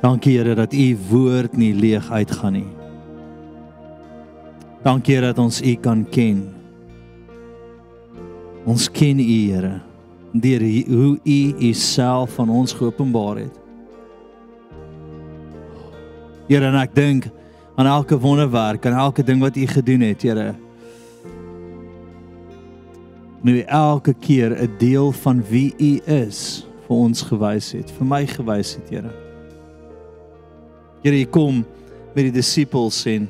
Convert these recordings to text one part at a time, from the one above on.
Dankie Here dat u woord nie leeg uitgaan nie. Dankie Here dat ons u kan ken. Ons ken u Here deur hoe u uself van ons geopenbaar het. Here en ek dink aan elke wonderwerk en elke ding wat u gedoen het, Here. Nou elke keer 'n deel van wie u is vir ons gewys het, vir my gewys het, Here. Here, jy kom met die disippels en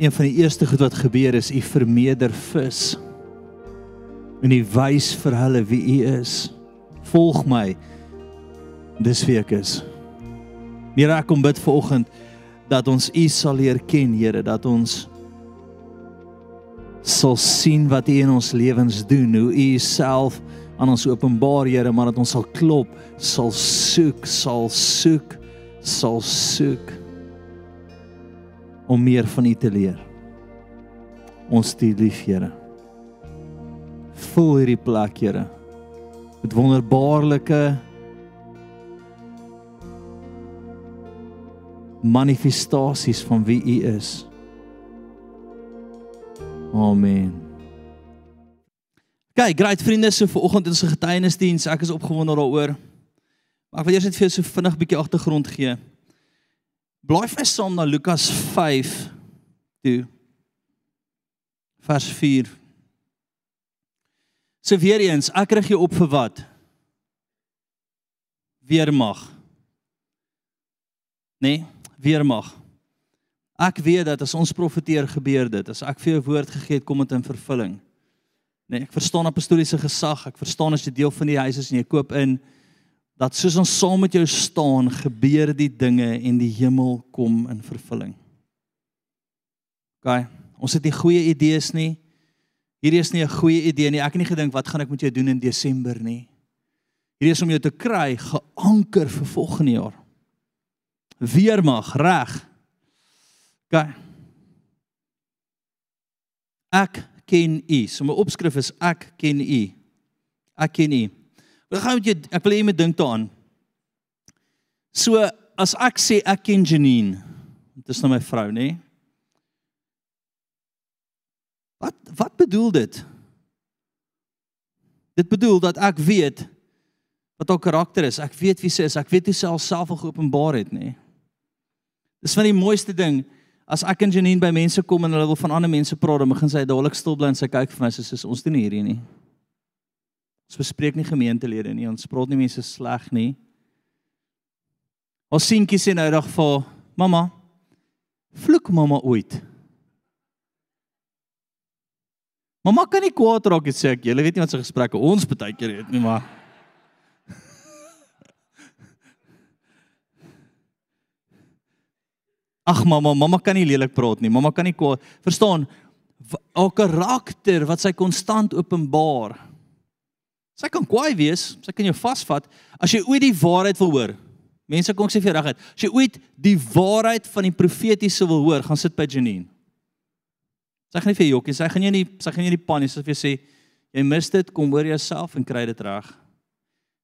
een van die eerste goed wat gebeur is u vermeerder vis. En u wys vir hulle wie u is. Volg my. Dis wie ek is. Here, ek kom bid vanoggend dat ons u sal leer ken, Here, dat ons sal sien wat u in ons lewens doen, hoe u self aan ons openbaar, Here, maar dat ons sal klop, sal soek, sal soek sal soek om meer van U te leer. Ons die lief Here. Vul hierdie plek, Here, met wonderbaarlike manifestasies van wie U is. Amen. Kyk, great vriende, so vir oggend in se getuienisdiens, ek is opgewonde daaroor. Maar ek wil eers net vir jou so vinnig 'n bietjie agtergrond gee. Blaai vir saam na Lukas 5 toe. Vers 4. So weer eens, ek rig jou op vir wat? Weermag. Nee, weermag. Ek weet dat as ons profeteer gebeur dit. As ek vir jou woord gegee het, kom dit in vervulling. Nee, ek verstaan apostoliese gesag. Ek verstaan as jy deel van die huis is en jy koop in dat soos ons saam met jou staan, gebeur die dinge en die hemel kom in vervulling. OK. Ons het nie goeie idees nie. Hierdie is nie 'n goeie idee nie. Ek het nie gedink wat gaan ek met jou doen in Desember nie. Hierdie is om jou te kry geanker vir volgende jaar. Weermag, reg. OK. Ek ken U. So my opskrif is ek ken U. Ek ken U. Met jou ek wil hê jy moet dink daaraan. So as ek sê ek ken Janine, dit is nou my vrou, nê? Wat wat bedoel dit? Dit bedoel dat ek weet wat haar karakter is. Ek weet wie sy is. Ek weet hoe sy haarself geopenbaar het, nê? Dis van die mooiste ding as ek en Janine by mense kom en hulle wil van ander mense praat, dan begin sy dadelik stil bly en sy kyk vir my soos ons doen hierdie nie. Ons bespreek nie gemeentelede nie, ons praat nie mense sleg nie. Ons seentjie sê nou dag vir mamma, vloek mamma ooit. Mamma kan nie kwaad raak sê ek, jy weet nie wat se gesprekke ons baie keer het nie, maar Ag mamma, mamma kan nie lelik praat nie. Mamma kan nie kwaad. Verstaan? Haar karakter wat sy konstant openbaar. Sy kan kwaai wees, sy kan jou vasvat as jy ooit die waarheid wil hoor. Mense kom sê vir regtig, as jy ooit die waarheid van die profetiese wil hoor, gaan sit by Janine. Sy gaan nie vir jou jokkie, sy gaan jou nie, sy gaan jou nie pan nie, sy sê vir jou sê jy mis dit, kom hoor jouself en kry dit reg.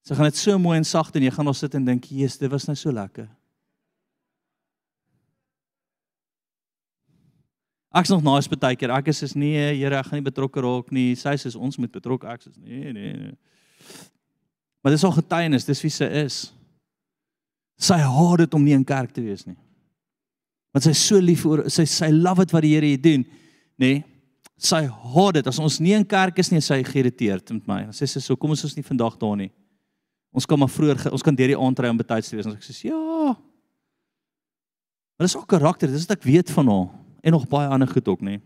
Sy gaan dit so mooi en sag doen, jy gaan nog sit en dink, "Jesus, dit was nou so lekker." Ek's nog naas baie keer. Ek is is nee, Here, ek gaan nie betrokke raak nie. Sy sê ons moet betrokke. Ek sê nee, nee, nee. Maar dis al getuienis, dis wie sy is. Sy haat dit om nie in kerk te wees nie. Want sy is so lief oor sy sy love dit wat die Here hier doen, nê? Nee, sy haat dit as ons nie in kerk is nie, sy geïrriteerd met my. Sy sê so, kom ons is nie vandag daar nie. Ons kan maar vroeër ons kan deur die aand ry om betyds te wees. Ons ek sê ja. Maar dis ook karakter, dis wat ek weet van haar en nog baie ander goed ook, nê.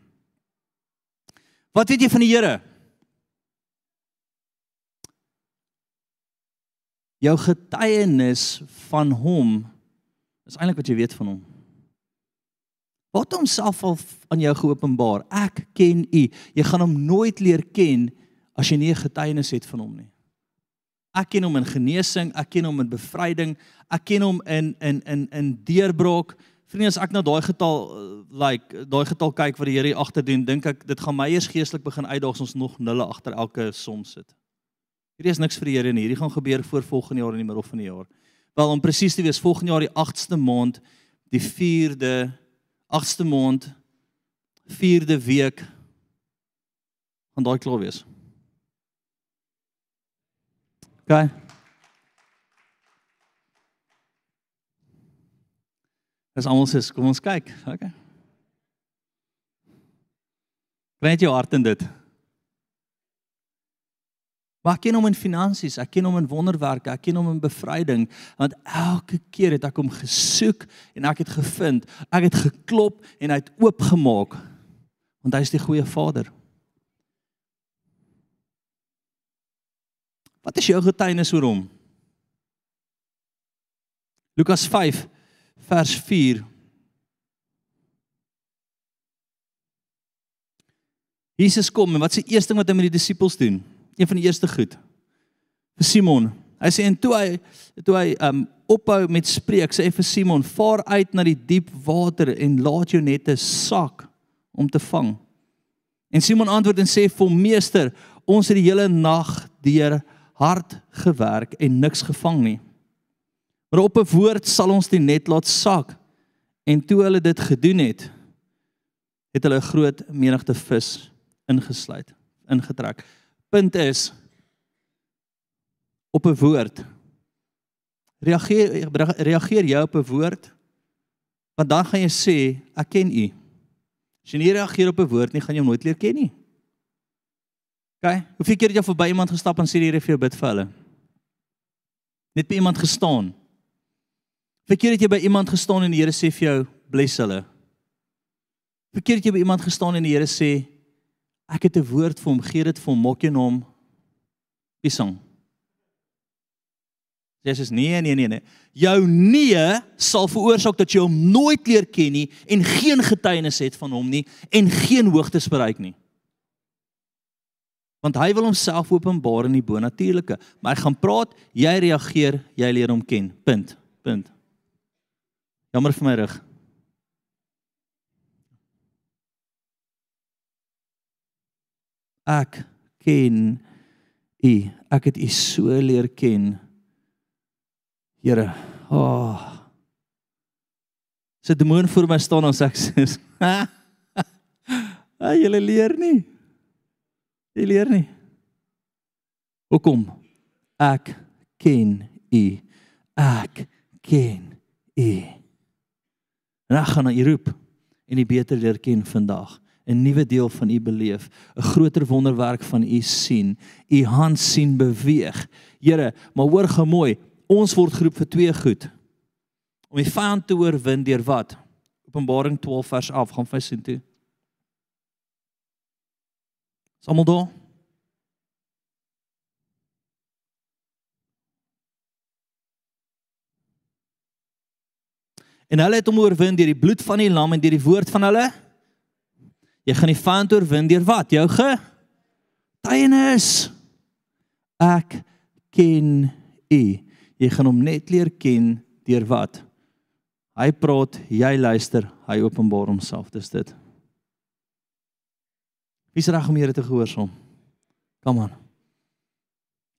Wat weet jy van die Here? Jou getuienis van hom is eintlik wat jy weet van hom. Wat homself al aan jou geopenbaar. Ek ken u. Jy gaan hom nooit leer ken as jy nie 'n getuienis het van hom nie. Ek ken hom in genesing, ek ken hom in bevryding, ek ken hom in in in in deurbraak. Vriende, as ek na daai getal uh, like daai getal kyk wat die Here agter doen, dink ek dit gaan my eers geestelik begin uitdaag as ons nog nulle agter elke som sit. Hierdie is niks vir die Here nie. Hierdie gaan gebeur voor volgende jaar in die middel van die jaar. Wel om presies te wees, volgende jaar die 8ste maand, die 4de 8ste maand 4de week gaan daai klaar wees. OK. Dis almal sê, kom ons kyk. OK. Kry net jou hart in dit. Maar ek ken hom in finansies, ek ken hom in wonderwerke, ek ken hom in bevryding, want elke keer het ek hom gesoek en ek het gevind. Ek het geklop en hy het oopgemaak. Want hy is die goeie Vader. Wat is jou getuienis oor hom? Lukas 5 vers 4 Jesus kom en wat die eerste ding wat hy met die disippels doen? een van die eerste goed vir Simon. Hy sê en toe hy toe hy um ophou met spreek, sê hy vir Simon: "Vaar uit na die diep water en laat jou nette sak om te vang." En Simon antwoord en sê hom: "Meester, ons het die hele nag deur hard gewerk en niks gevang nie. Maar op 'n woord sal ons die net laat sak." En toe hulle dit gedoen het, het hulle 'n groot menigte vis ingesluit, ingetrek punt is op 'n woord. Reageer reageer jy op 'n woord? Want dan gaan jy sê ek ken u. As jy nie reageer op 'n woord nie, gaan jy hom nooit leer ken nie. OK? Hoeveel keer het jy verby iemand gestap en sê die Here vir jou bid vir hulle? Net by iemand gestaan. Hoeveel keer het jy by iemand gestaan en die Here sê vir jou bless hulle? Hoeveel keer het jy by iemand gestaan en die Here sê Ek het 'n woord vir hom, gee dit vir hom, maak jou naam Pisang. Jesus nee nee nee nee. Jou nee sal veroorsaak dat jy hom nooit leer ken nie en geen getuienis het van hom nie en geen hoogtes bereik nie. Want hy wil homself openbaar in die bonatuurlike, maar hy gaan praat, jy reageer, jy leer hom ken. Punt. Punt. Jammer vir my rug. ek ken u. Ek het u so leer ken. Here, ah. Oh. Sy demoon voor my staan en sê ek sê, "Ag, jy leer nie. Jy leer nie. Hoekom? Ek ken u. Ek ken u." En ek gaan na u roep en u beter leer ken vandag. 'n nuwe deel van u beleef, 'n groter wonderwerk van u sien, u hand sien beweeg. Here, maar hoor gou mooi, ons word geroep vir twee goed. Om die vyand te oorwin deur wat? Openbaring 12 vers 11 gaan vir sien toe. Sommel daar. En hulle het hom oorwin deur die bloed van die lam en deur die woord van hulle Jy gaan die vyand oorwin deur wat? Jou getuienis. Ek ken u. Jy gaan hom net leer ken deur wat? Hy praat, jy luister, hy openbaar homself. Dis dit. Wie's reg om Here te gehoorsaam? Kom aan.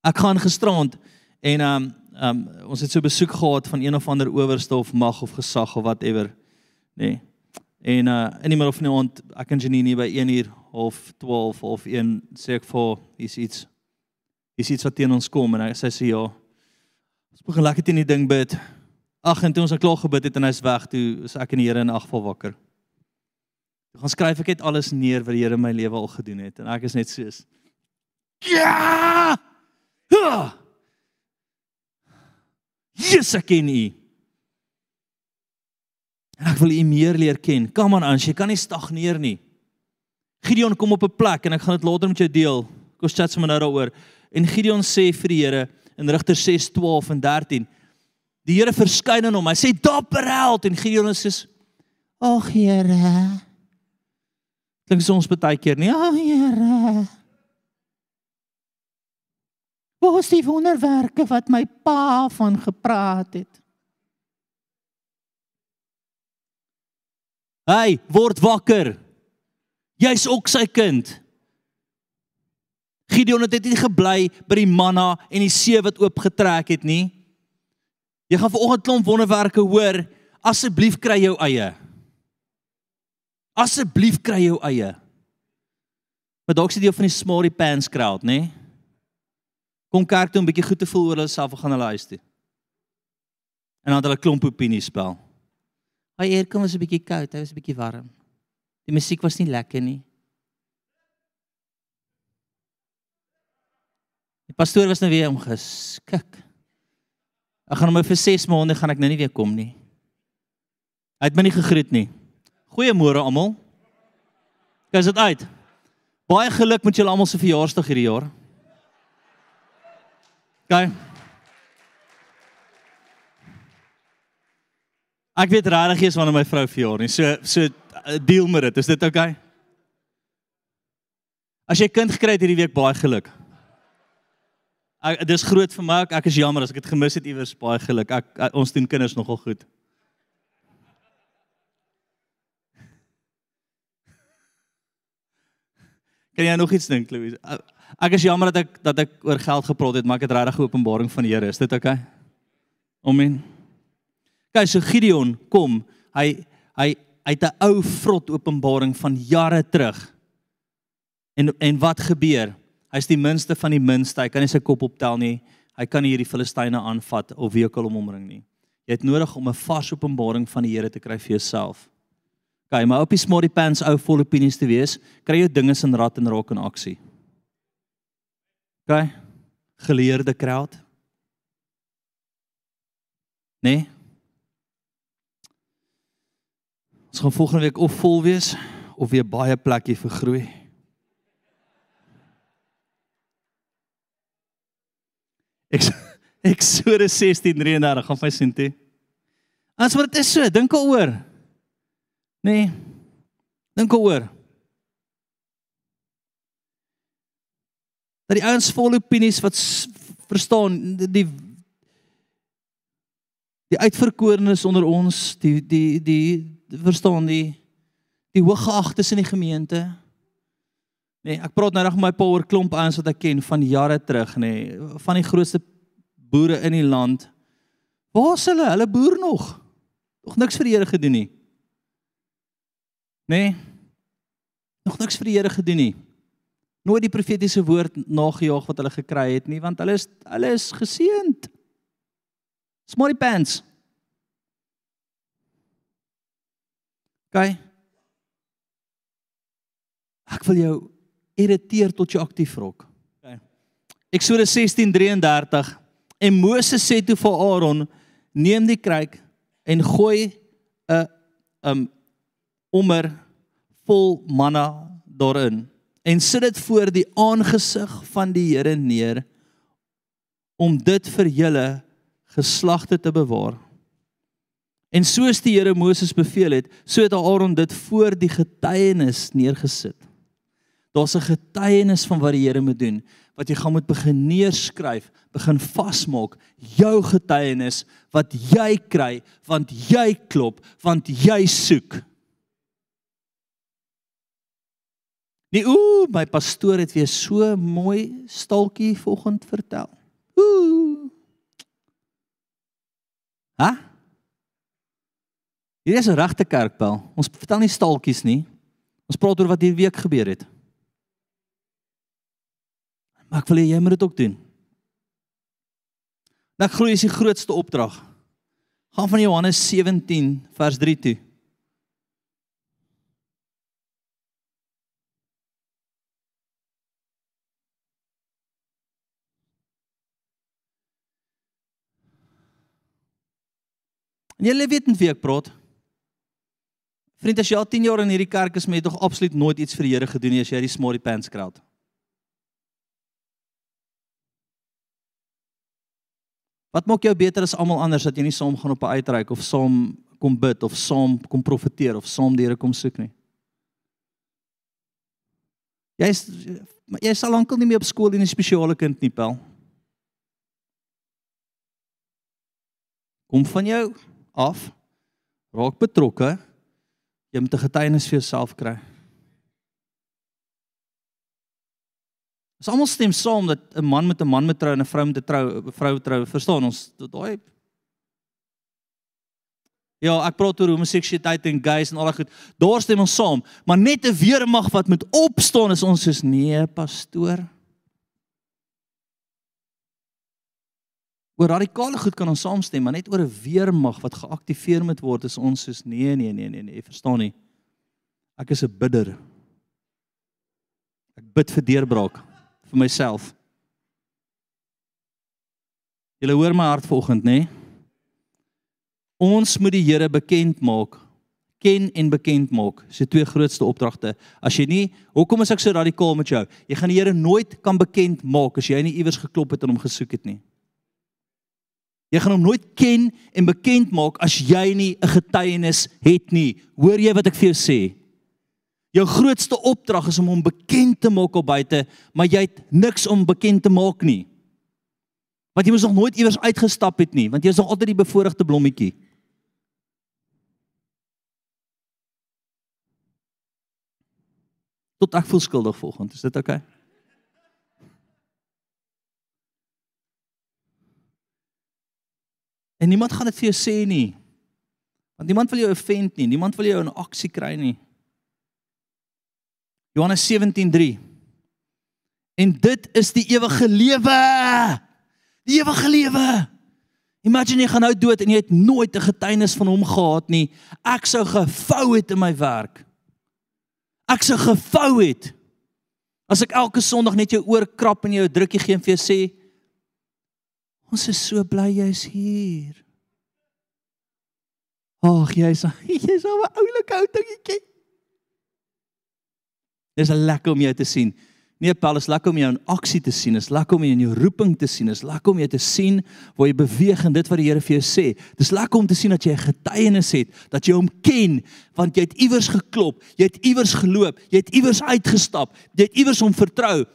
Ek gaan gisterand en um um ons het so besoek gehad van een of ander owerste of mag of gesag of whatever, nê. Nee. En uh in die middel van die aand, ek en Janine by 1 uur of 12 of 1 sê ek vir hier's iets. Hier's iets wat teen ons kom en hy sê sy ja. Ons begin lekker teen die ding bid. Ag en toe ons al klaar gebid het en hy's weg, toe is ek en die Here in agval wakker. Toe gaan skryf ek net alles neer wat die Here in my lewe al gedoen het en ek is net soos Ja! Jesus ek ken U. En ek wil u meer leer ken. Kom aan Ans, jy kan nie stagneer nie. Gideon kom op 'n plek en ek gaan dit later met jou deel. Kom ons chat sommer nou daaroor. En Gideon sê vir die Here in Rigters 6:12 en 13. Die Here verskyn aan hom. Hy sê dapper held en Gideon sê Ag Here. Dink soms baie keer nie. Ag Here. Die wonderwerke wat my pa van gepraat het? Hey, word wakker. Jy's ook sy kind. Gideon het net gebly by die manna en die see wat oopgetrek het nie. Jy gaan vanoggend klomp wonderwerke hoor. Asseblief kry jou eie. Asseblief kry jou eie. Maar dalk sit jy van die smarty pants crowd, nê? Nee? Kom kerk toe om 'n bietjie goed te voel oor hulle self gaan hulle huis toe. En dan hulle klomp opinies spel. Hy eer kom was 'n bietjie koud, hy was 'n bietjie warm. Die musiek was nie lekker nie. Die pastoor was nou weer omgeskik. Ek gaan hom vir 6 maande gaan ek nou nie weer kom nie. Hy het my nie gegroet nie. Goeiemôre almal. Kyk dit uit. Baie geluk met julle almal se verjaarsdag hierdie jaar. Gaan. Ek weet regtig eers wanneer my vrou verjaar nie. So so deel met dit. Is dit? Okay? As jy kind gekry het hierdie week baie geluk. Ek dis groot vir my. Ek, ek is jammer as ek dit gemis het iewers. Baie geluk. Ek, ek ons doen kinders nogal goed. Kan jy nog iets dink, Louise? Ek is jammer dat ek dat ek oor geld gepraat het, maar ek het regtig 'n openbaring van die Here. Is dit oukei? Okay? Amen. Kyk, so Gideon kom, hy hy uit 'n ou vrot openbaring van jare terug. En en wat gebeur? Hy's die minste van die minste. Hy kan nie sy kop optel nie. Hy kan nie hierdie Filistyne aanvat of wie ook al hom omring nie. Jy het nodig om 'n vars openbaring van die Here te kry vir jouself. Okay, maar op die smarty pants ou vol opinies te wees, kry jy dinge in rad en raak in aksie. Okay? Geleerde crowd. Nee. Ons gaan volgende week of vol wees of weer baie plekkie vir groei. Ek Eksodus 16:33 gaan vir sien toe. As wat dit is so, dink daaroor. Nee. Dink daaroor. Dat die ouens vol opinies wat verstaan die die uitverkorenes onder ons, die die die verstaan die die hooggeagtes in die gemeente. Nee, ek praat nou reg met my oor klomp ouens wat ek ken van jare terug, nê, nee, van die grootste boere in die land. Waar is hulle? Hulle boer nog. Nog niks vir die Here gedoen nie. Nê? Nee, nog niks vir die Here gedoen nie. Nooit die profetiese woord nagejaag wat hulle gekry het nie, want hulle is hulle is geseënd. Smarty pants. Kyk. Ek wil jou irriteer tot jy aktief raak. Okay. Eksodus 16:33 en Moses sê toe vir Aaron: "Neem die kruik en gooi 'n um ommer vol manna daarin en sit dit voor die aangesig van die Here neer om dit vir julle geslagte te bewaar." En soos die Here Moses beveel het, so het Aaron dit voor die getuienis neergesit. Daar's 'n getuienis van wat die Here moet doen, wat jy gaan moet begin neerskryf, begin vasmaak, jou getuienis wat jy kry, want jy klop, want jy soek. Nee, ooh, my pastoor het weer so mooi stalkie vanoggend vertel. Ooh. Ha? Hier is 'n regte kerkbel. Ons vertel nie stalkies nie. Ons praat oor wat hierdie week gebeur het. Maar ek wil hê jy moet dit ook doen. Nou groei is die grootste opdrag. Gaan van Johannes 17 vers 3 toe. En jy weet net wie ek praat. Vriend, as jy al 10 jaar in hierdie kerk is, moet jy tog absoluut nooit iets vir die Here gedoen nie as jy die smarty pants crowd. Wat maak jou beter as almal anders dat jy nie saam gaan op 'n uitreik of saam kom bid of saam kom profeteer of saam die Here kom soek nie? Jy's jy sal lankal nie meer op skool en 'n spesiale kind nie, pel. Kom van jou af. Raak betrokke. Jy moet 'n getuienis vir jouself kry. Ons almal stem saam dat 'n man met 'n man moet trou en 'n vrou met 'n trou 'n vrou trou. Verstaan ons? Daai Ja, ek praat oor homoseksualiteit en gays en al daai goed. Daar stem ons saam, maar net 'n weermag wat moet opstaan is ons is nee, pastoor. Oor radikale goed kan ons saamstem, maar net oor 'n weermag wat geaktiveer moet word is ons is nee, nee, nee, nee, nee, verstaan nie. Ek is 'n bidder. Ek bid vir deurbraak vir myself. Julle hoor my hart vanoggend, nê? Nee? Ons moet die Here bekend maak. Ken en bekend maak. Dis die twee grootste opdragte. As jy nie, hoekom is ek so radikaal met jou? Jy gaan die Here nooit kan bekend maak as jy nie iewers geklop het en hom gesoek het nie. Jy gaan hom nooit ken en bekend maak as jy nie 'n getuienis het nie. Hoor jy wat ek vir jou sê? Jou grootste opdrag is om hom bekend te maak op buite, maar jy het niks om bekend te maak nie. Want jy moes nog nooit iewers uitgestap het nie, want jy is nog altyd die bevoordeelde blommetjie. Tot ek voel skuldig volgens, is dit oukei? Okay? En niemand gaan dit vir jou sê nie. Want niemand wil jou offend nie, niemand wil jou in aksie kry nie. Johannes 17:3 En dit is die ewige lewe. Die ewige lewe. Imagine jy gaan nou dood en jy het nooit 'n getuienis van hom gehad nie. Ek sou gevou het in my werk. Ek sou gevou het. As ek elke Sondag net jou oor krap en jou 'n drukkie gee en vir jou sê ons is so bly jy's hier. Ag, jy's jy's 'n oulike ou dingetjie. Dis lekker om jou te sien. Nee, Paul, is lekker om jou in aksie te sien. Is lekker om jou in jou roeping te sien. Is lekker om jou te sien waar jy beweeg en dit wat die Here vir jou sê. Dis lekker om te sien dat jy 'n getuienis het, dat jy hom ken, want jy het iewers geklop, jy het iewers geloop, jy het iewers uitgestap, jy het iewers hom vertrou.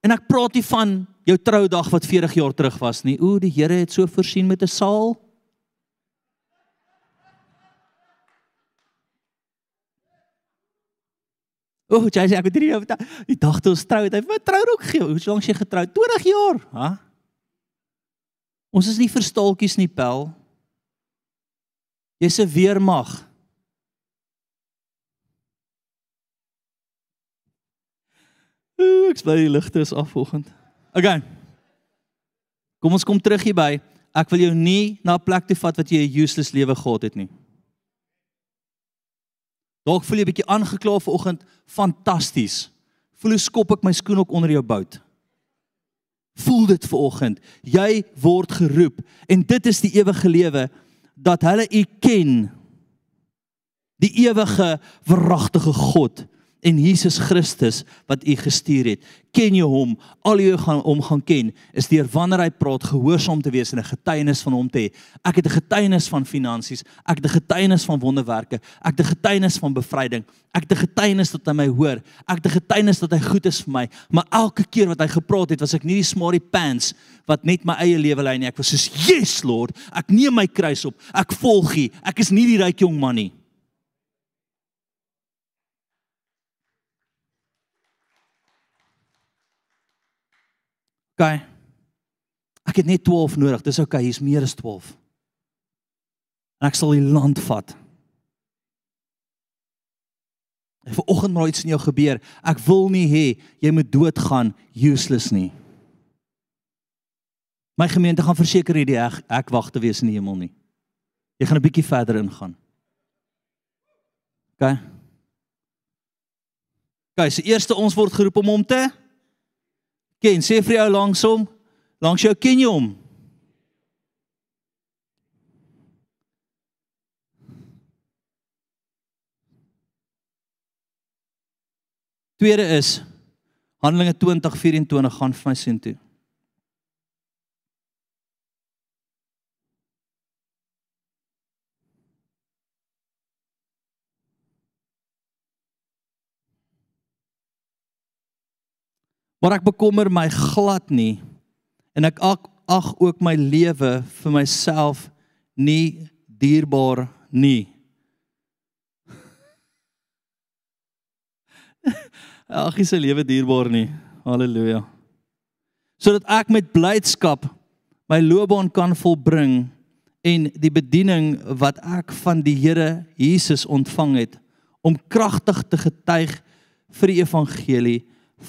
En ek praat nie van jou troudag wat 40 jaar terug was nie. O, die Here het so voorsien met 'n saal. O, jy sê ek het hierdie op die dag toe ons trou het. Hy het my trourok gegee. Hoe lank jy getroud? 20 jaar, ha? Ons is nie verstaaltjies nie, Pel. Jy's 'n weermag. Ooh, ek bly die ligte is af vanoggend. Okay. Kom ons kom terug hierby. Ek wil jou nie na 'n plek toe vat wat jy 'n useless lewe gehad het nie. Dalk voel jy 'n bietjie aangekla vanoggend, fantasties. Voel hoe skop ek my skoen ook onder jou bout. Voel dit vanoggend. Jy word geroep en dit is die ewige lewe dat hulle u ken. Die ewige wragtige God en Jesus Christus wat u gestuur het. Ken jy hom? Al jy gaan om gaan ken is deur wanneer hy praat gehoorsaam te wees en 'n getuienis van hom te hê. Ek het 'n getuienis van finansies, ek het 'n getuienis van wonderwerke, ek het 'n getuienis van bevryding, ek het 'n getuienis dat hy my hoor, ek het 'n getuienis dat hy goed is vir my, maar elke keer wat hy gepraat het, was ek nie die smarty pants wat net my eie lewe lei nie. Ek was soos, "Yes Lord, ek neem my kruis op. Ek volg U. Ek is nie die ryk jong man nie." OK. Ek het net 12 nodig. Dis OK, hier's meer as 12. En ek sal die land vat. En vanoggend moet iets in jou gebeur. Ek wil nie hê jy moet doodgaan useless nie. My gemeente gaan verseker hierdie ek, ek wag te wees in die hemel nie. Jy gaan 'n bietjie verder ingaan. OK. OK, se eerste ons word geroep om hom te ken. Sê vir jou langs hom, langs jou ken jy hom. Tweede is Handelinge 20:24 gaan vir my sien toe. Maar ek bekommer my glad nie en ek ag, ag ook my lewe vir myself nie dierbaar nie. Ag, is se lewe dierbaar nie. Halleluja. Sodat ek met blydskap my loopbaan kan volbring en die bediening wat ek van die Here Jesus ontvang het om kragtig te getuig vir die evangelie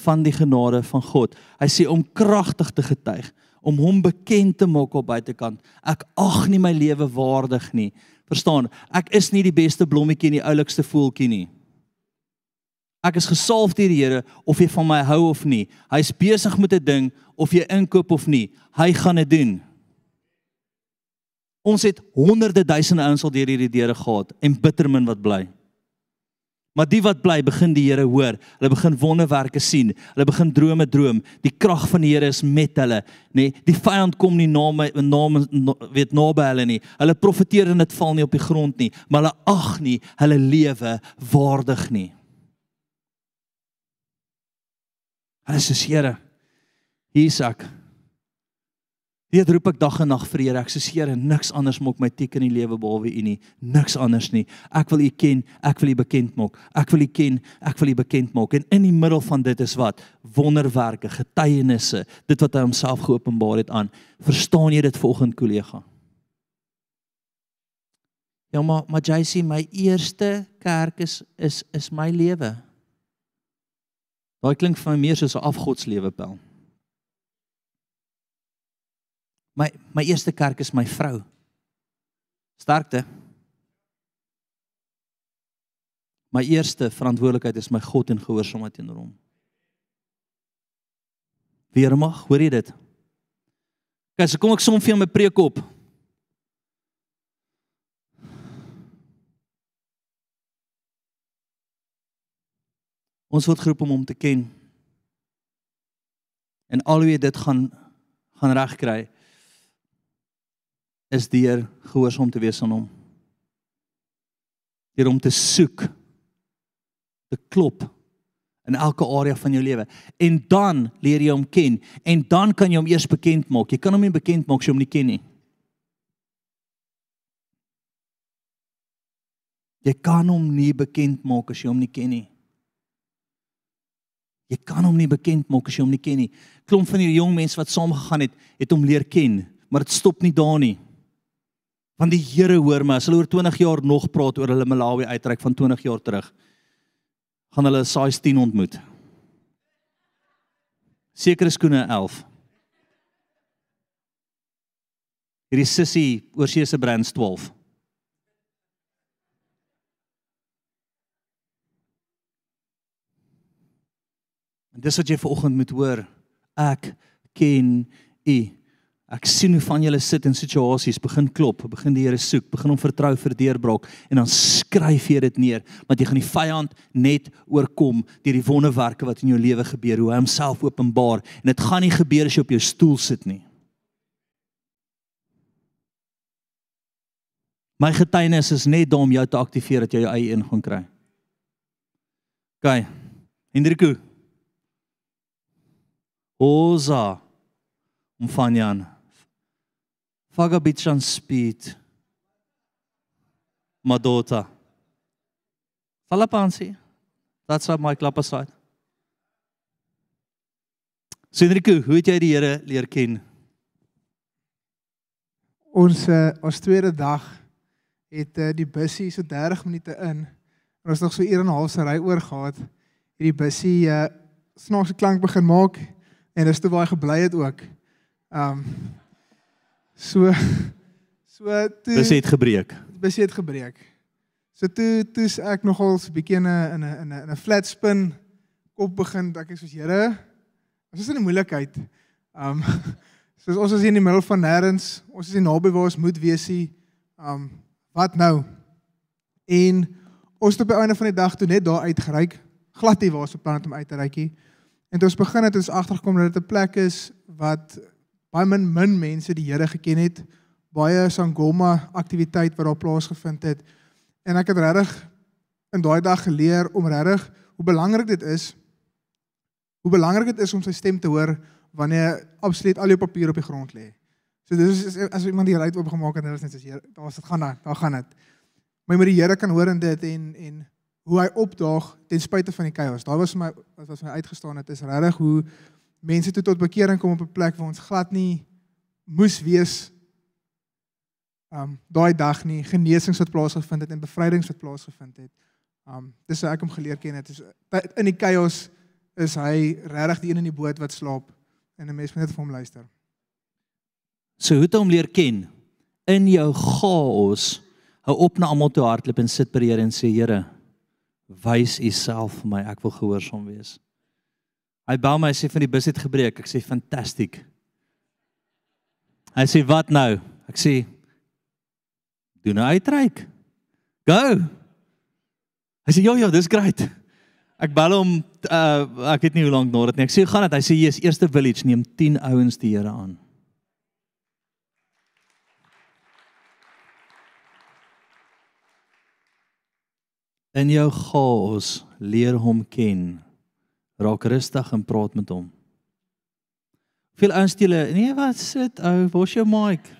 van die genade van God. Hy sê om kragtig te getuig, om hom bekend te maak op buitekant. Ek ag nie my lewe waardig nie. Verstaan? Ek is nie die beste blommetjie in die oulikste voeltjie nie. Ek is gesalf deur die Here of jy van my hou of nie. Hy's besig met 'n ding of jy inkoop of nie. Hy gaan dit doen. Ons het honderde duisende ouens al deur hierdie deure gehad en bitter min wat bly. Maar die wat bly, begin die Here hoor. Hulle begin wonderwerke sien. Hulle begin drome droom. Die krag van die Here is met hulle, nê. Nee, die vyand kom nie na my naam weet naby hulle nie. Hulle profeteer en dit val nie op die grond nie, maar hulle ag nie hulle lewe waardig nie. Hulle sê Here, hier's ek. Dit roep ek dag en nag vir Here. Ek sê Here, niks anders maak my teken in die lewe behalwe U nie. Niks anders nie. Ek wil U ken, ek wil U bekend maak. Ek wil U ken, ek wil U bekend maak. En in die middel van dit is wat wonderwerke, getuienisse, dit wat hy homself geopenbaar het aan. Verstaan jy dit volgens kollega? Ja, maar maar sê my eerste kerk is is is my lewe. Daai klink vir my meer soos 'n afgodslewe pel. My my eerste kerk is my vrou. Sterkte. My eerste verantwoordelikheid is my God en gehoorsaamheid teenoor hom. Weermag, hoor jy dit? Kyk, so kom ek som vir my preek op. Ons word geroep om hom te ken. En al wie dit gaan gaan regkry is deur gehoorsaam te wees aan hom. Deur hom te soek. Te klop in elke area van jou lewe. En dan leer jy hom ken en dan kan jy hom eers bekend maak. Jy kan hom nie bekend maak as jy hom nie ken nie. Jy kan hom nie bekend maak as jy hom nie ken nie. Jy kan hom nie bekend maak as jy hom nie ken nie. Klomp van hierdie jong mense wat saam gegaan het, het hom leer ken, maar dit stop nie daar nie. Want die Here hoor my, as hulle oor 20 jaar nog praat oor hulle Malawi uitreik van 20 jaar terug, gaan hulle size 10 ontmoet. Sekere skoene 11. Hierdie sissie oorsee se brands 12. En dis wat jy vanoggend moet hoor. Ek ken U. Ek sien hoe van julle sit in situasies, begin klop, begin die Here soek, begin hom vertrou vir deurbraak en dan skryf jy dit neer, want jy gaan die vyand net oorkom deur die wonderwerke wat in jou lewe gebeur, hoe hy homself openbaar en dit gaan nie gebeur as jy op jou stoel sit nie. My getuienis is net om jou te aktiveer dat jy jou eie gaan kry. OK. Hendriku, Oza mfanyan. Faga bitchan speed. Madota. Fala pansi. That's what my klap aside. Sindriku, hoe het jy die Here leer ken? Ons uh, ons tweede dag het uh, die bussie so 30 minute in. En ons nog so 1 en 'n half se ry oor gehad. Hierdie bussie uh snaakse klank begin maak en dis toe hy gebly het ook. Um so so toe Dis het gebreek. Dis het gebreek. So toe toe's ek nogal so 'n bietjie in 'n in 'n in 'n flat spin kop begin ek soos Here ons is in 'n moeilikheid. Um soos ons is hier in die middel van nêrens, ons is nie naby waar ons moet wees nie. Um wat nou? En ons het op die einde van die dag toe net daar uitgereik, glad nie waar ons op plan het om uit te reik nie. En toe ons begin het ons agtergekom dat dit 'n plek is wat baie min min mense die Here geken het. Baie sangoma aktiwiteit wat daar plaasgevind het. En ek het regtig in daai dag geleer om regtig hoe belangrik dit is hoe belangrik dit is om sy stem te hoor wanneer absoluut al jou papier op die grond lê. So dis is as iemand die ry oopgemaak het en hulle is net soos hier, daar's dit gaan daar, daar gaan dit. Maar jy moet die Here kan hoor in dit en en hoe hy opdaag ten spyte van die chaos. Daar was my wat was my uitgestaan het is regtig hoe mense toe tot bekering kom op 'n plek waar ons glad nie moes wees um daai dag nie genesings wat plaasgevind het en bevrydings wat plaasgevind het. Um dis hoe ek hom geleer ken het. Is in die chaos is hy regtig die een in die boot wat slaap en 'n mens moet net vir hom luister. So hoe het hom leer ken? In jou chaos hou op na almal toe hardloop en sit by die Here en sê Here, wys U self vir my, ek wil gehoorsaam wees. Hy bel my sê van die bus het gebreek. Ek sê fantasties. Hy sê wat nou? Ek sê doen 'n uitreik. Go. Hy sê ja ja, dis great. Ek bel hom uh ek weet nie hoe lank na dit nie. Ek sê gaan dit. Hy sê jy's eerste village neem 10 ouens die Here aan. In jou chaos leer hom ken. Raak rustig en praat met hom. Veel ouens steele, nee, wat sit ou, waar's jou mic?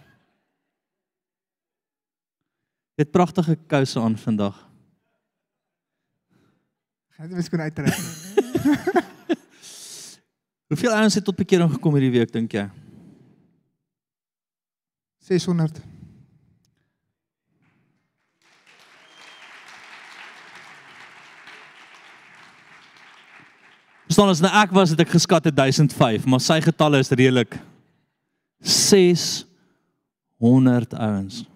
Jy het pragtige kouse aan vandag. Gaan jy miskien uittrek? Hoeveel ouens het tot bekering gekom hierdie week dink jy? 600. Verstaan as nou ek was het ek geskat het 1005, maar sy getalle is redelik 600 ouens.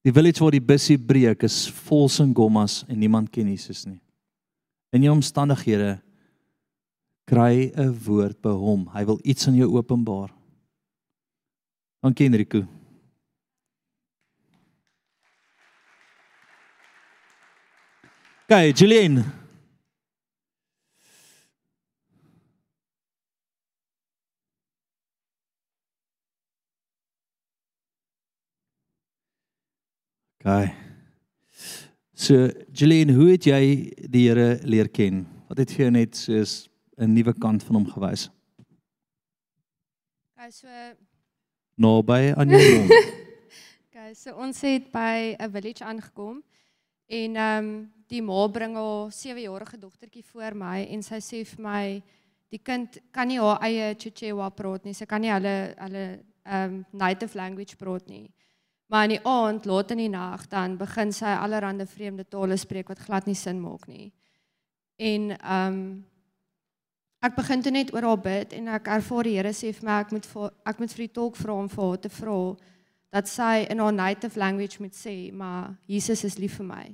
Die village waar die busie breek is vol singommas en niemand ken Jesus nie. In jou omstandighede kry 'n woord by hom. Hy wil iets aan jou openbaar. Dankie Enrico. Kyk, Julian. Kyk. So, Julian, hoe het jy die Here leer ken? Wat het vir jou net soos 'n nuwe kant van hom gewys? Okay, so Naby aan jou okay, so ons het by 'n village aangekom en ehm um, die ma bring haar 7-jarige dogtertjie voor my en sy sê vir my die kind kan nie haar eie Chichewa praat nie. Sy kan nie hulle hulle ehm um, native language praat nie. Maar in die aand, laat in die nag, dan begin sy allerlei vreemde tale spreek wat glad nie sin maak nie. En ehm um, ek begin toe net oor haar bid en ek ervaar die Here sê vir my ek moet vir, ek moet vir die tolk vra om vir haar te vra dat sy in haar native language moet sê, maar Jesus is lief vir my.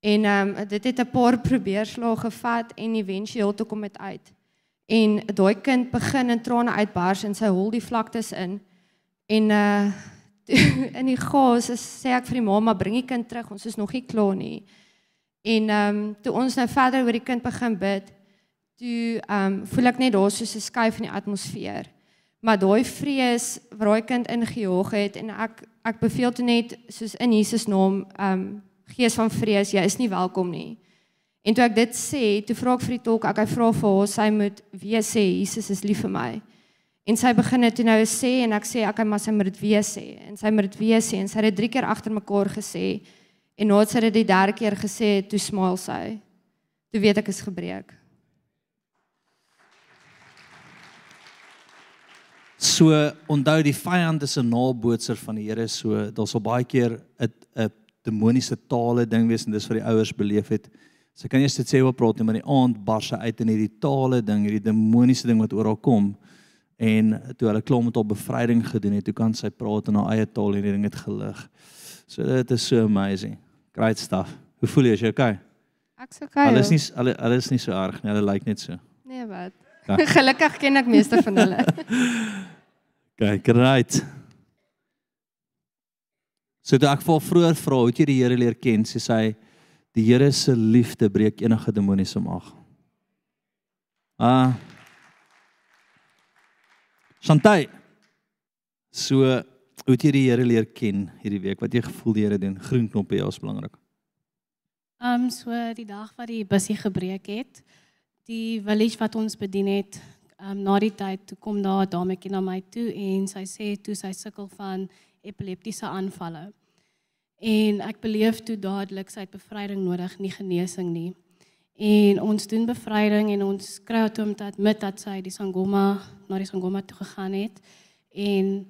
En ehm um, dit het 'n paar probeerslae gevat en éventueel toe kom dit uit. En daai kind begin in trane uitbars en sy hol die vlaktes in. En uh in die gas sê ek vir die mamma bring die kind terug, ons is nog nie klaar nie. En ehm um, toe ons nou verder oor die kind begin bid, toe ehm um, voel ek net daar soos 'n skuif in die atmosfeer. Maar daai vrees wat daai kind ingejaag het en ek ek beveel toe net soos in Jesus naam ehm um, gees van vrees, jy is nie welkom nie. En toe ek dit sê, toe vra ek vir die tolk, ek hy vra vir haar, sy moet weer sê Jesus is lief vir my. En sy begin dit nou sê en ek sê ek okay, maar sy moet dit weer sê en sy moet dit weer sê en sy het dit drie keer agter mekaar gesê en nadat sy dit die derde keer gesê het, toe smaal sy. Toe weet ek is gebreek. So onthou die vyand is 'n nabootser van die Here. So daar's al baie keer 'n 'n demoniese tale ding wees en dis wat die ouers beleef het. Sy kan eers dit sê wat praat nie, maar die aand bars sy uit in hierdie tale ding, hierdie demoniese ding wat oral kom. En toe hulle klaar met haar bevryding gedoen het, toe kan sy praat in haar eie taal en die ding het gelig. So dit is so amazing. Great stuff. Hoe voel jy? Is jy okay? Ek's okay. Hulle is nie hulle hulle is nie so erg nie. Hulle lyk net so. Nee, wat? Ja. Gelukkig ken ek meeste van hulle. Kyk, right. So toe ek vir vroeër vra, hoe het jy die Here leer ken? Sy sê die Here se liefde breek enige demoniese mag. Ah. Shantai. So hoe het jy die Here leer ken hierdie week? Wat jy gevoel die Here doen? Groen knoppe ja, is belangrik. Ehm um, so die dag wat die busie gebreek het, die village wat ons bedien het, ehm um, na die tyd toe kom daar 'n dametjie na my toe en sy sê toe sy sukkel van epileptiese aanvalle. En ek beleef toe dadelik sy het bevryding nodig, nie genesing nie. En ons doen bevryding en ons kry toe om dat met dat sy die Sangoma na die Sangoma toe gegaan het en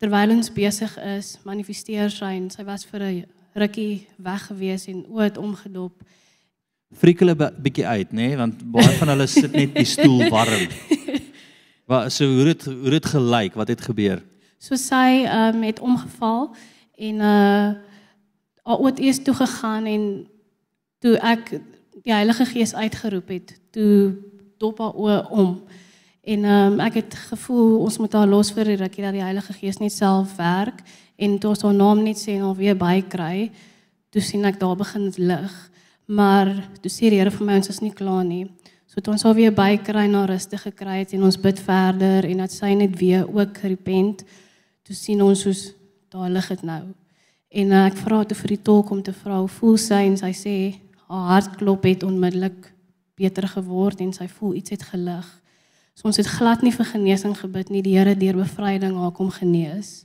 terwyl ons besig is, manifesteer sy en sy was vir 'n rukkie weg gewees en oë het omgedop. Friek hulle 'n bietjie uit, nê, nee? want baie van hulle sit net die stoel warm. Wat so hoe het hoe het gelyk? Wat het gebeur? So sy ehm um, het omgeval en uh haar oë het eers toe gegaan en toe ek die Heilige Gees uitgeroep het, toe dop haar oë om. En ehm um, ek het gevoel ons moet haar los vir 'n rukkie dat die Heilige Gees net self werk en toe ons haar naam net sê en haar weer bykry, toe sien ek daar begin lig. Maar toe sê die Here vir my ons is nie klaar nie. So toe ons haar weer bykry na rustig gekry het en ons bid verder en dat sy net weer ook repent, toe sien ons soos daar lig dit nou. En uh, ek vra toe vir die tolk om te vra hoe voel sy en sy sê haar hartklop het onmiddellik beter geword en sy voel iets het gelig. So ons het glad nie vir genesing gebid nie, die Here deur bevryding haar kom genees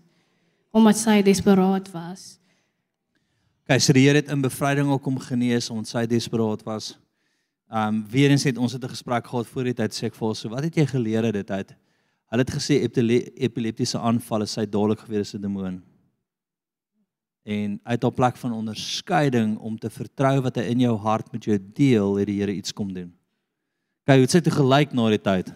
omdat sy desperaat was. Okay, so die Here het in bevryding ook kom genees omdat sy desperaat was. Um weer eens het ons het 'n gesprek gehad voor die tyd sê ek vir haar so wat het jy geleer uit dit uit? Hulle het gesê epileptiese aanvalle sy dadelik gewees 'n demoon. En uit haar plek van onderskeiding om te vertrou wat hy in jou hart met jou deel, het die Here iets kom doen. Kyk, hoe het sy te gelyk na die tyd?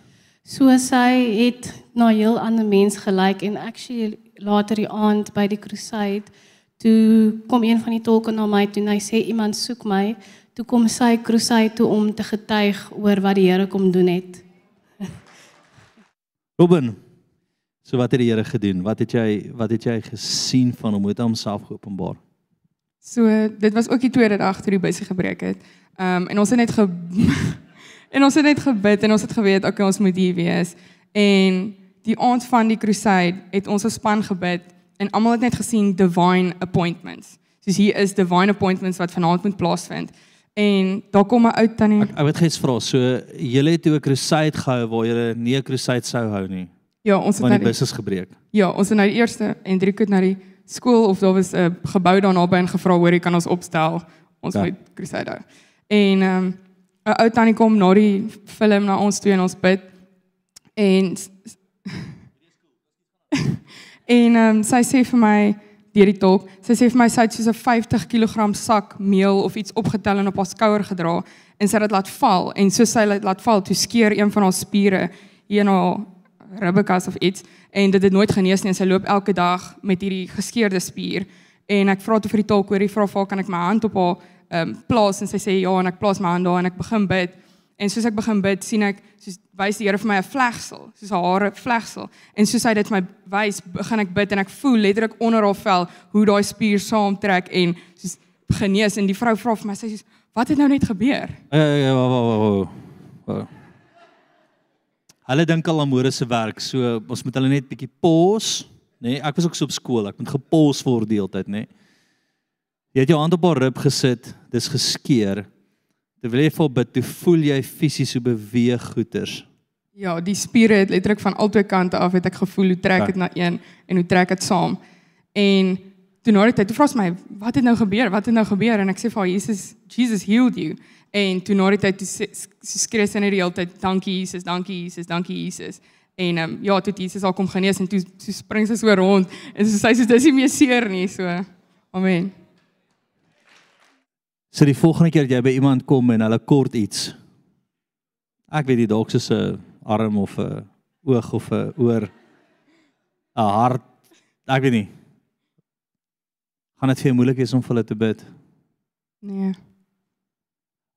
So sy het na heel ander mens gelyk en actually later die aand by die crusade toe kom een van die tolke na my toe en hy sê iemand soek my. Toe kom sy crusade toe om te getuig oor wat die Here kom doen het. Ruben, so wat het die Here gedoen? Wat het jy wat het jy gesien van hom? Hoe het hy homself geopenbaar? So dit was ook die tweede dag toe die busie gebreek het. Ehm um, en ons het net ge en ons het net gebid en ons het geweet okay ons moet hier wees. En die aand van die crusade het ons as span gebid en almal het net gesien divine appointments. Soos hier is divine appointments wat vanaand moet plaasvind. En daar kom 'n ou tannie. Ek, ek wil net vra, so julle het toe 'n crusade gehou waar julle nie 'n crusade sou hou nie. Ja, ons het na die bus is gebreek. ja, ons het na die eerste en drie keer na die skool of daar was 'n gebou daar naby en gevra hoor jy kan ons opstel. Ons Ja. moet crusade hou. En ehm um, 'n ou tannie kom na die film na ons toe en ons bid. En En ehm um, sy sê vir my deur die tolk, sy sê vir my sy het soos 'n 50 kg sak meel of iets opgetel en op haar skouer gedra en sy het dit laat val en soos sy dit laat val, toe skeur een van haar spiere hier in haar ribbekas of iets en dit het nooit genees nie en sy loop elke dag met hierdie geskeurde spier en ek vra toe vir die hy vra vir haar kan ek my hand op haar ehm um, plaas en sy sê ja en ek plaas my hand daar en ek begin bid En soos ek begin bid, sien ek soos wys die Here vir my 'n vlegsel, soos haar hare vlegsel. En soos hy dit my wys, begin ek bid en ek voel letterlik onder haar vel hoe daai spier saamtrek en soos genees en die vrou vra vir my sy sê wat het nou net gebeur? Ja ja wa wa wa. wa. Hulle dink al aan môre se werk, so ons moet hulle net bietjie pause, nê? Nee, ek was ook so op skool, ek moet gepause word die hele tyd, nê? Nee. Jy het jou hand op haar rib gesit, dis geskeur. Terwyl jy vol bid, toe voel jy fisies hoe beweeg goeters. Ja, die spiere het letterlik van albei kante af het ek gevoel hoe trek dit na een en hoe trek dit saam. En toe na die tyd, toe vra sy my, wat het nou gebeur? Wat het nou gebeur? En ek sê vir haar, Jesus, Jesus healed you. En toe na die tyd toe skree sy net die hele tyd, dankie Jesus, dankie Jesus, dankie Jesus. En ehm um, ja, toe Jesus haar kom genees en toe so spring sy so rond en so sy sê dis nie meer seer nie, so. Amen. So die volgende keer dat jy by iemand kom en hulle kort iets. Ek weet nie dalk soos 'n arm of 'n oog of 'n oor 'n hart. Ek weet nie. Gaan dit vir jou moeilik wees om vir hulle te bid? Nee.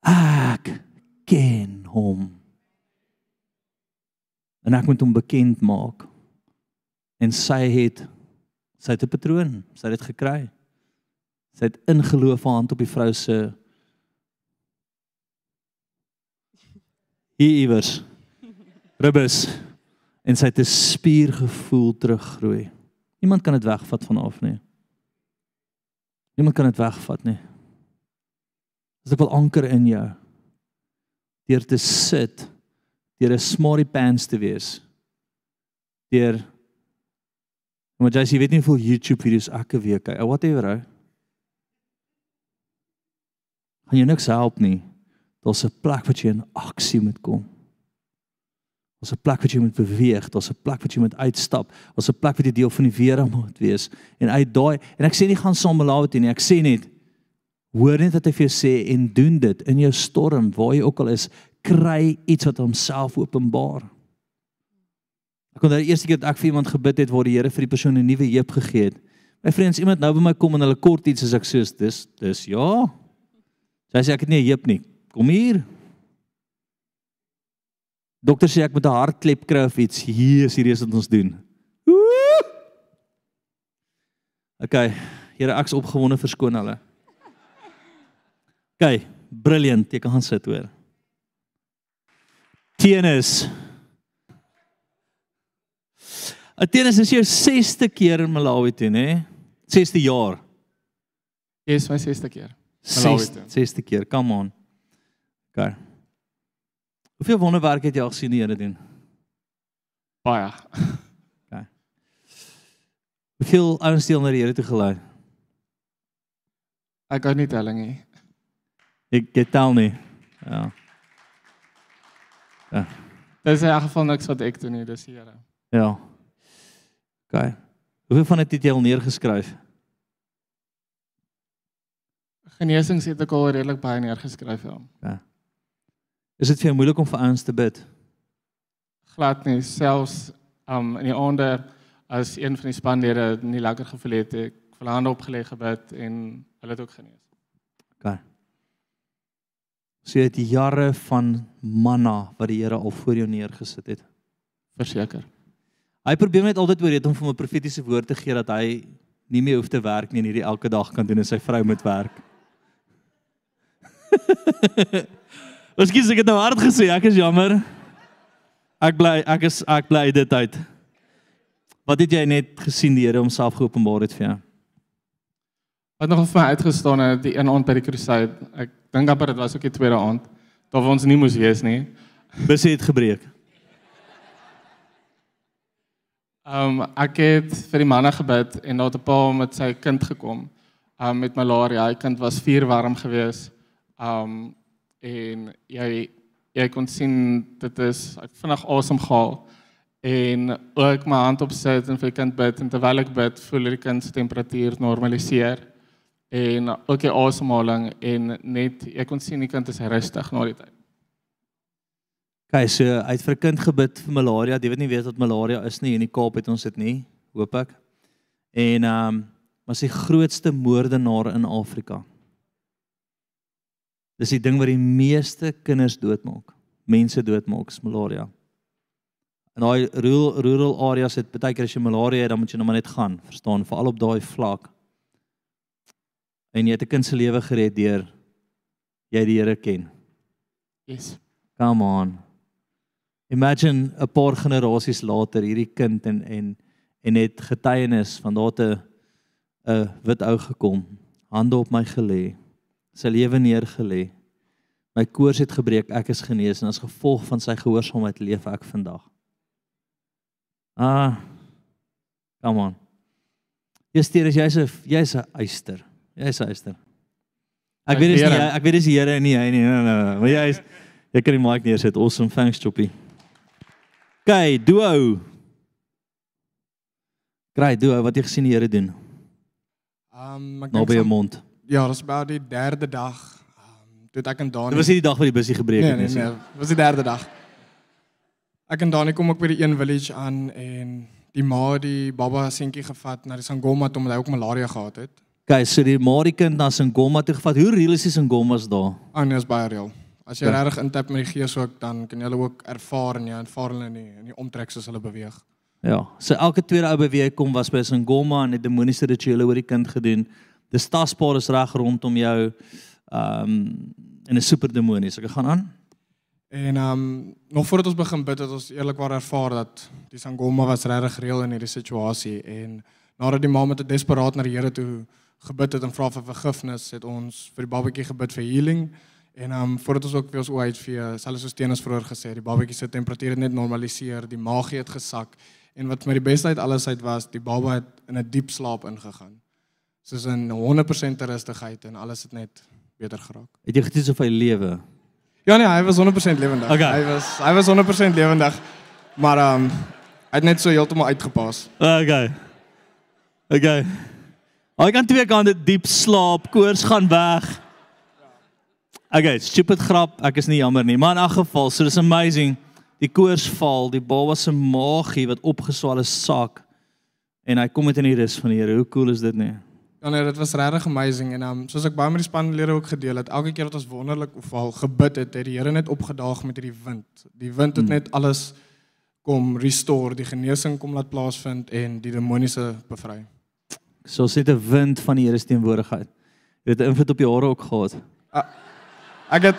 Ek ken hom. En ek moet hom bekend maak. En sy het sy het 'n patroon, sy het dit gekry. Sy het ingeloof haar hand op die vrou se hier iewers ribbes en sy het 'n spiergevoel teruggroei. Niemand kan dit wegvat van haar af nie. Niemand kan dit wegvat nie. As ek wil anker in jou deur te sit, deur 'n smarty pants te wees. Deur Maar jy weet nie hoeveel YouTube video's ek 'n week kyk. Whatever ou. Gaan jou niks help nie. Daar's 'n plek wat jy in aksie moet kom. Daar's 'n plek wat jy moet beweeg, daar's 'n plek wat jy moet uitstap, daar's 'n plek wat jy deel van die weerra moet wees. En uit daai en ek sê nie gaan saam belaat nie, ek sê net hoor net wat hy vir jou sê en doen dit in jou storm waar jy ook al is, kry iets wat homself openbaar. Ek kon daai eerste keer dat ek vir iemand gebid het waar die Here vir die persoon 'n nuwe heup gegee het. My vriends, iemand nou by my kom en hulle kort iets as ek sê dis dis ja. Sy sê ek het nie 'n heup nie. Kom hier. Dokter sê ek moet 'n hartklep kry of iets. Hier is hierdie is wat ons doen. Woe! Okay, Here ek's opgewonde verskoon hulle. Okay, brilliant. Jy kan gaan sit hoor. Tennis. Tennis is jou 6ste keer in Malawi toe, né? 6ste jaar. Dis my 6ste keer. Malawi 6ste toe. 6ste keer. Come on. Okay. Hoeveel wonderwerke het jy al gesien die Here doen? Baie. Hoeveel ouens deel na die Here toe gelei? Ek kan nie telling nie. Ek ek tel nie. Ja. Dis in elk geval niks wat ek doen nie, dis die Here. Ja. Okay. Hoeveel van dit het jy al neergeskryf? Genesings het ek al redelik baie neergeskryf ja. Is dit vir jou moeilik om vir ouens te bid? Glad nie, selfs um in die aande as een van die spanlede nie lekker gevoel het, ek vir hande opgelê gebid en hulle het ook genees. Okay. So jy het jare van manna wat die Here al voor jou neergesit het. Verseker. Hy probeer net altyd oor het om vir 'n profetiese woord te gee dat hy nie meer hoef te werk nie en hierdie elke dag kan doen en sy vrou moet werk. Miskien ek het nou hard gesê, ek is jammer. Ek bly ek is ek bly dit uit. Wat het jy net gesien die Here homself geopenbaar het vir jou? Wat nog vir my uitgestaan het die een aand by die crusade. Ek dink amper dit was ook die tweede aand. Daar waar ons nie moes wees nie. Busse het gebreek. Um ek het vir die manne gebid en daar het 'n pa met sy kind gekom. Um met malaria. Hy kind was vuur warm geweest. Um en jy jy kon sien dit is ek vinnig asem gehaal en ook my hand op sit en vir die kind bid en terwyl ek bid voel die kind se temperatuur normaliseer en ook die asemhaling en net jy kon sien die kind is rustig na die tyd. Okay, so hy het vir 'n kind gebid vir malaria. Die wat nie weet wat malaria is nie, in die Kaap het ons dit nie, hoop ek. En ehm um, was die grootste moordenaar in Afrika. Dis die ding wat die meeste kinders doodmaak. Mense doodmaak is malaria. In daai rural rural areas het baie keer as jy malaria het, dan moet jy nou maar net gaan, verstaan, veral op daai vlak. En jy het 'n kind se lewe gered deur jy die Here ken. Yes. Come on. Imagine 'n paar generasies later hierdie kind en en en het getuienis van daar te 'n wit ou gekom, hande op my gelê, sy lewe neergelê. My koors het gebreek, ek is genees en as gevolg van sy gehoorsaamheid leef ek vandag. Ah. Come on. Juster is jy's 'n jy's 'n eyster. Jy's 'n eyster. Ek Ek weet dis nie jy- ek weet dis die Here en nie hy nie. Nee, nee, nee. Maar jy is jy kan die mic neersit. Awesome. Thanks Choppy. Okay, duo. Great, duo, wat jy gesien die Here doen? Um ek Nou dink by jou som- mond. Ja, dis about die derde dag. Um toe ek en Dani Dit was nie die dag wat die busie gebreek Nee het nee nie. nee, dit was die derde dag. Ek en Dani kom ook by die een village aan en die ma het die baba seentjie gevat na die Sangoma toe omdat hy ook malaria gehad het. Okay, so die Marie kind na Sangoma toe gevat. Hoe real is die Sangomas daar? Ah nee, is baie reël. As jy Ja. regtig intap met die gees ook dan kan jy hulle ook ervaar en jy ervaar hulle in die in die omtrek soos hulle beweeg. Ja, so elke tweede ou hy kom was by Sangoma en het demoniese rituele oor die kind gedoen. Dis tasbaar is reg rondom jou. Ehm um, en 'n super demonies. Ek gaan aan. En ehm um, nog voordat ons begin bid het ons eerlikwaar ervaar dat die Sangoma was regtig reël in hierdie situasie en nadat die ma met 'n desperaat na die Here toe gebid het en vra vir vergifnis, het ons vir die babatjie gebid vir healing. En ehm um, voordat ons ook weer ons uitvee, selfs soos Tenus vroeër gesê, die babatjie se temperatuur het net normaliseer, die maagie het gesak en wat my die beste uit alles uit was, die baba het in 'n diep slaap ingegaan. Soos in 100% rustigheid en alles het net beter geraak. Het jy getoets of hy lewe? Ja nee, hy was 100% lewendig. Okay. Hy was hy was 100% lewendig. Maar ehm um, hy het net so heeltemal uitgepas. Okay. Okay. Ek kan twee kante diep slaap, koors gaan weg. Okay, stupid grap, ek is nie jammer nie, maar in 'n geval, so dis amazing. Die koors val, die baba se maagie wat opgeswal is sak en hy kom met in die rus van die Here. Hoe cool is dit nie? Ja nee, dit was regtig amazing en um, soos ek baie met die spanlede ook gedeel het, elke keer wat ons wonderlik of al gebid het, het die Here net opgedaag met hierdie wind. Die wind het Hmm. net alles kom restore, die genesing kom laat plaasvind en die demoniese bevry. So sê 'n wind van die Here se teenwoordigheid. Dit het 'n invloed op jou hare ook gehad. Ek het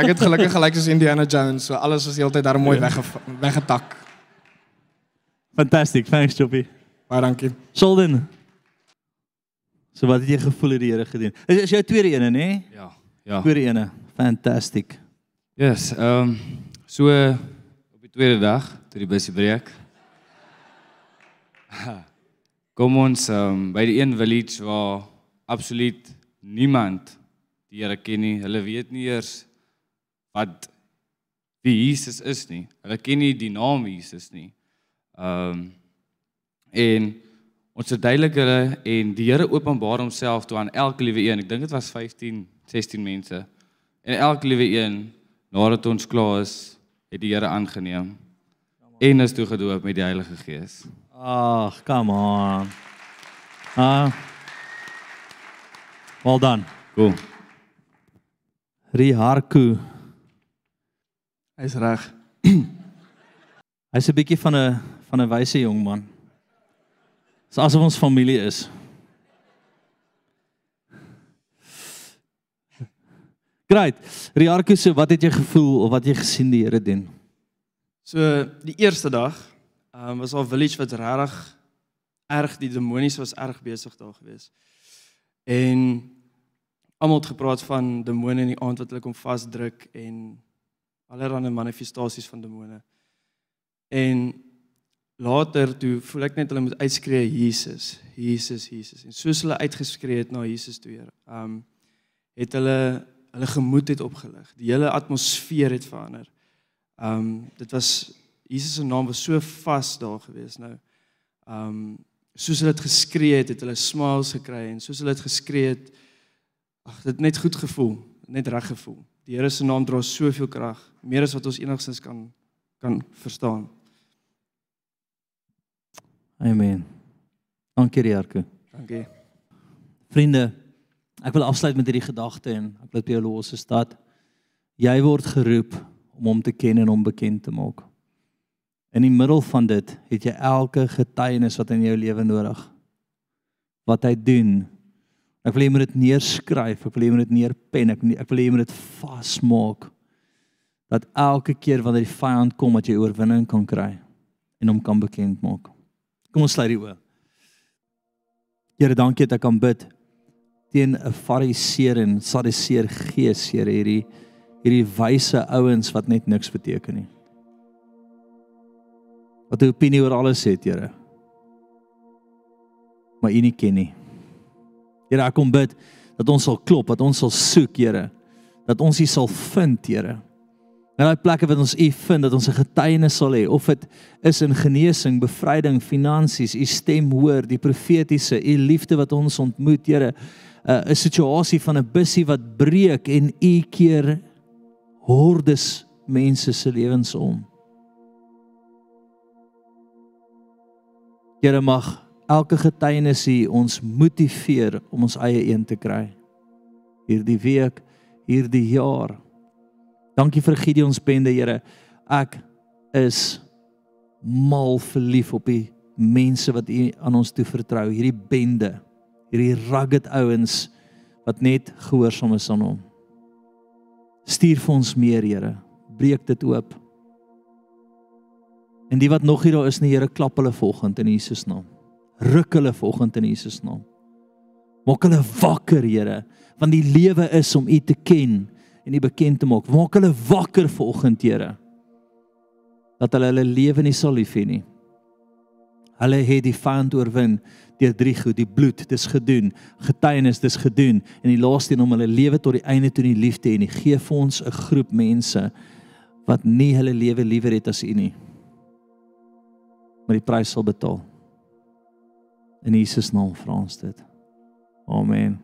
ek het gelukkig gelyk soos Indiana Jones, so alles was heeltyd daar mooi wegge weggetak. Fantastic. Thanks, Choppy. Baie dankie. Sheldon. So wat het jy gevoel het die Here gedoen? Is is jou tweede ene, nê? Ja. Ja. Tweede ene. Fantastic. Yes, ehm um, so op die tweede dag toe die busie breek. Kom ons um, by die een village waar absoluut niemand die Here ken nie. Hulle weet nie eers wat wie Jesus is nie. Hulle ken nie die naam Jesus nie. Ehm um, en ons verduidelik hulle en die Here openbaar homself toe aan elke liewe een. Ek dink dit was 15, 16 mense. En elke liewe een nadat ons klaar is, het die Here aangeneem en is toe gedoop met die Heilige Gees. Ag, come on. Ah. Well done. Cool. Riharku. Hy's reg. Hy's 'n bietjie van 'n van 'n wyse jong man. Dis asof ons familie is. Great. Riharku, so wat het jy gevoel of wat jy gesien die Here doen? So die eerste dag, ehm um, was al village wat regtig erg die demonies was erg besig daar gewees. En almal het gepraat van demone in die aand wat hulle kom vasdruk en allerlei manifestasies van demone. En later toe voel ek net hulle moet uitskree Jesus, Jesus, Jesus. En soos hulle uitgeskree het na Jesus toe, Here, ehm um, het hulle hulle gemoed het opgelig. Die hele atmosfeer het verander. Ehm um, dit was Jesus se naam was so vas daar gewees nou. Um, soos hulle dit geskree het, het hulle smiles gekry en soos hulle dit geskree het, ag dit net goed gevoel, net reg gevoel. Die Here se naam dra soveel krag, meer as wat ons enigstens kan kan verstaan. Amen. Dankie Riharku. Dankie. Vriende, ek wil afsluit met hierdie gedagte en ek wil by jou los is dat jy word geroep om hom te ken en hom bekend te maak. In die middel van dit het jy elke getuienis wat in jou lewe nodig. Wat hy doen. Ek wil hê jy moet dit neerskryf, ek wil hê jy moet dit neerpen, ek ek wil hê jy moet dit vasmaak. Dat elke keer wanneer die vyand kom, dat jy oorwinning kan kry en hom kan bekend maak. Kom ons sluit die oë. Here, dankie dat ek kan bid teen 'n fariseer en sadiseer gees, Here, hierdie hierdie wyse ouens wat net niks beteken nie. Wat 'n opinie oor alles het, Here. Maar U nie ken nie. Here, ek kom bid dat ons sal klop, dat ons sal soek, Here. Dat ons U sal vind, Here. En daai plekke wat ons U vind, dat ons 'n getuienis sal hê, of dit is in genesing, bevryding, finansies, U stem hoor, die profetiese, U liefde wat ons ontmoet, Here. 'n 'n situasie van 'n bussie wat breek en U keer hordes mense se lewens om. Here mag elke getuienis hier ons motiveer om ons eie een te kry. Hierdie week, hierdie jaar. Dankie vir Gideon se bende, Here. Ek is mal verlief op die mense wat U aan ons toe vertrou, hierdie bende, hierdie rugged ouens wat net gehoorsaam is aan hom. Stuur vir ons meer, Here. Breek dit oop. En die wat nog hier daar is, nie Here, klap hulle volgend in Jesus naam. Ruk hulle volgend in Jesus naam. Maak hulle wakker, Here, want die lewe is om U te ken en U bekend te maak. Maak hulle wakker volgend, Here. Dat hulle hulle lewe nie sal lief hê nie. Hulle het die vyand oorwin deur drie goed, die bloed, dis gedoen, getuienis, dis gedoen en die laaste een om hulle lewe tot die einde toe in die liefde en die gee vir ons 'n groep mense wat nie hulle lewe liewer het as U nie. Maar die prys sal betaal. In Jesus naam vra ons dit. Amen.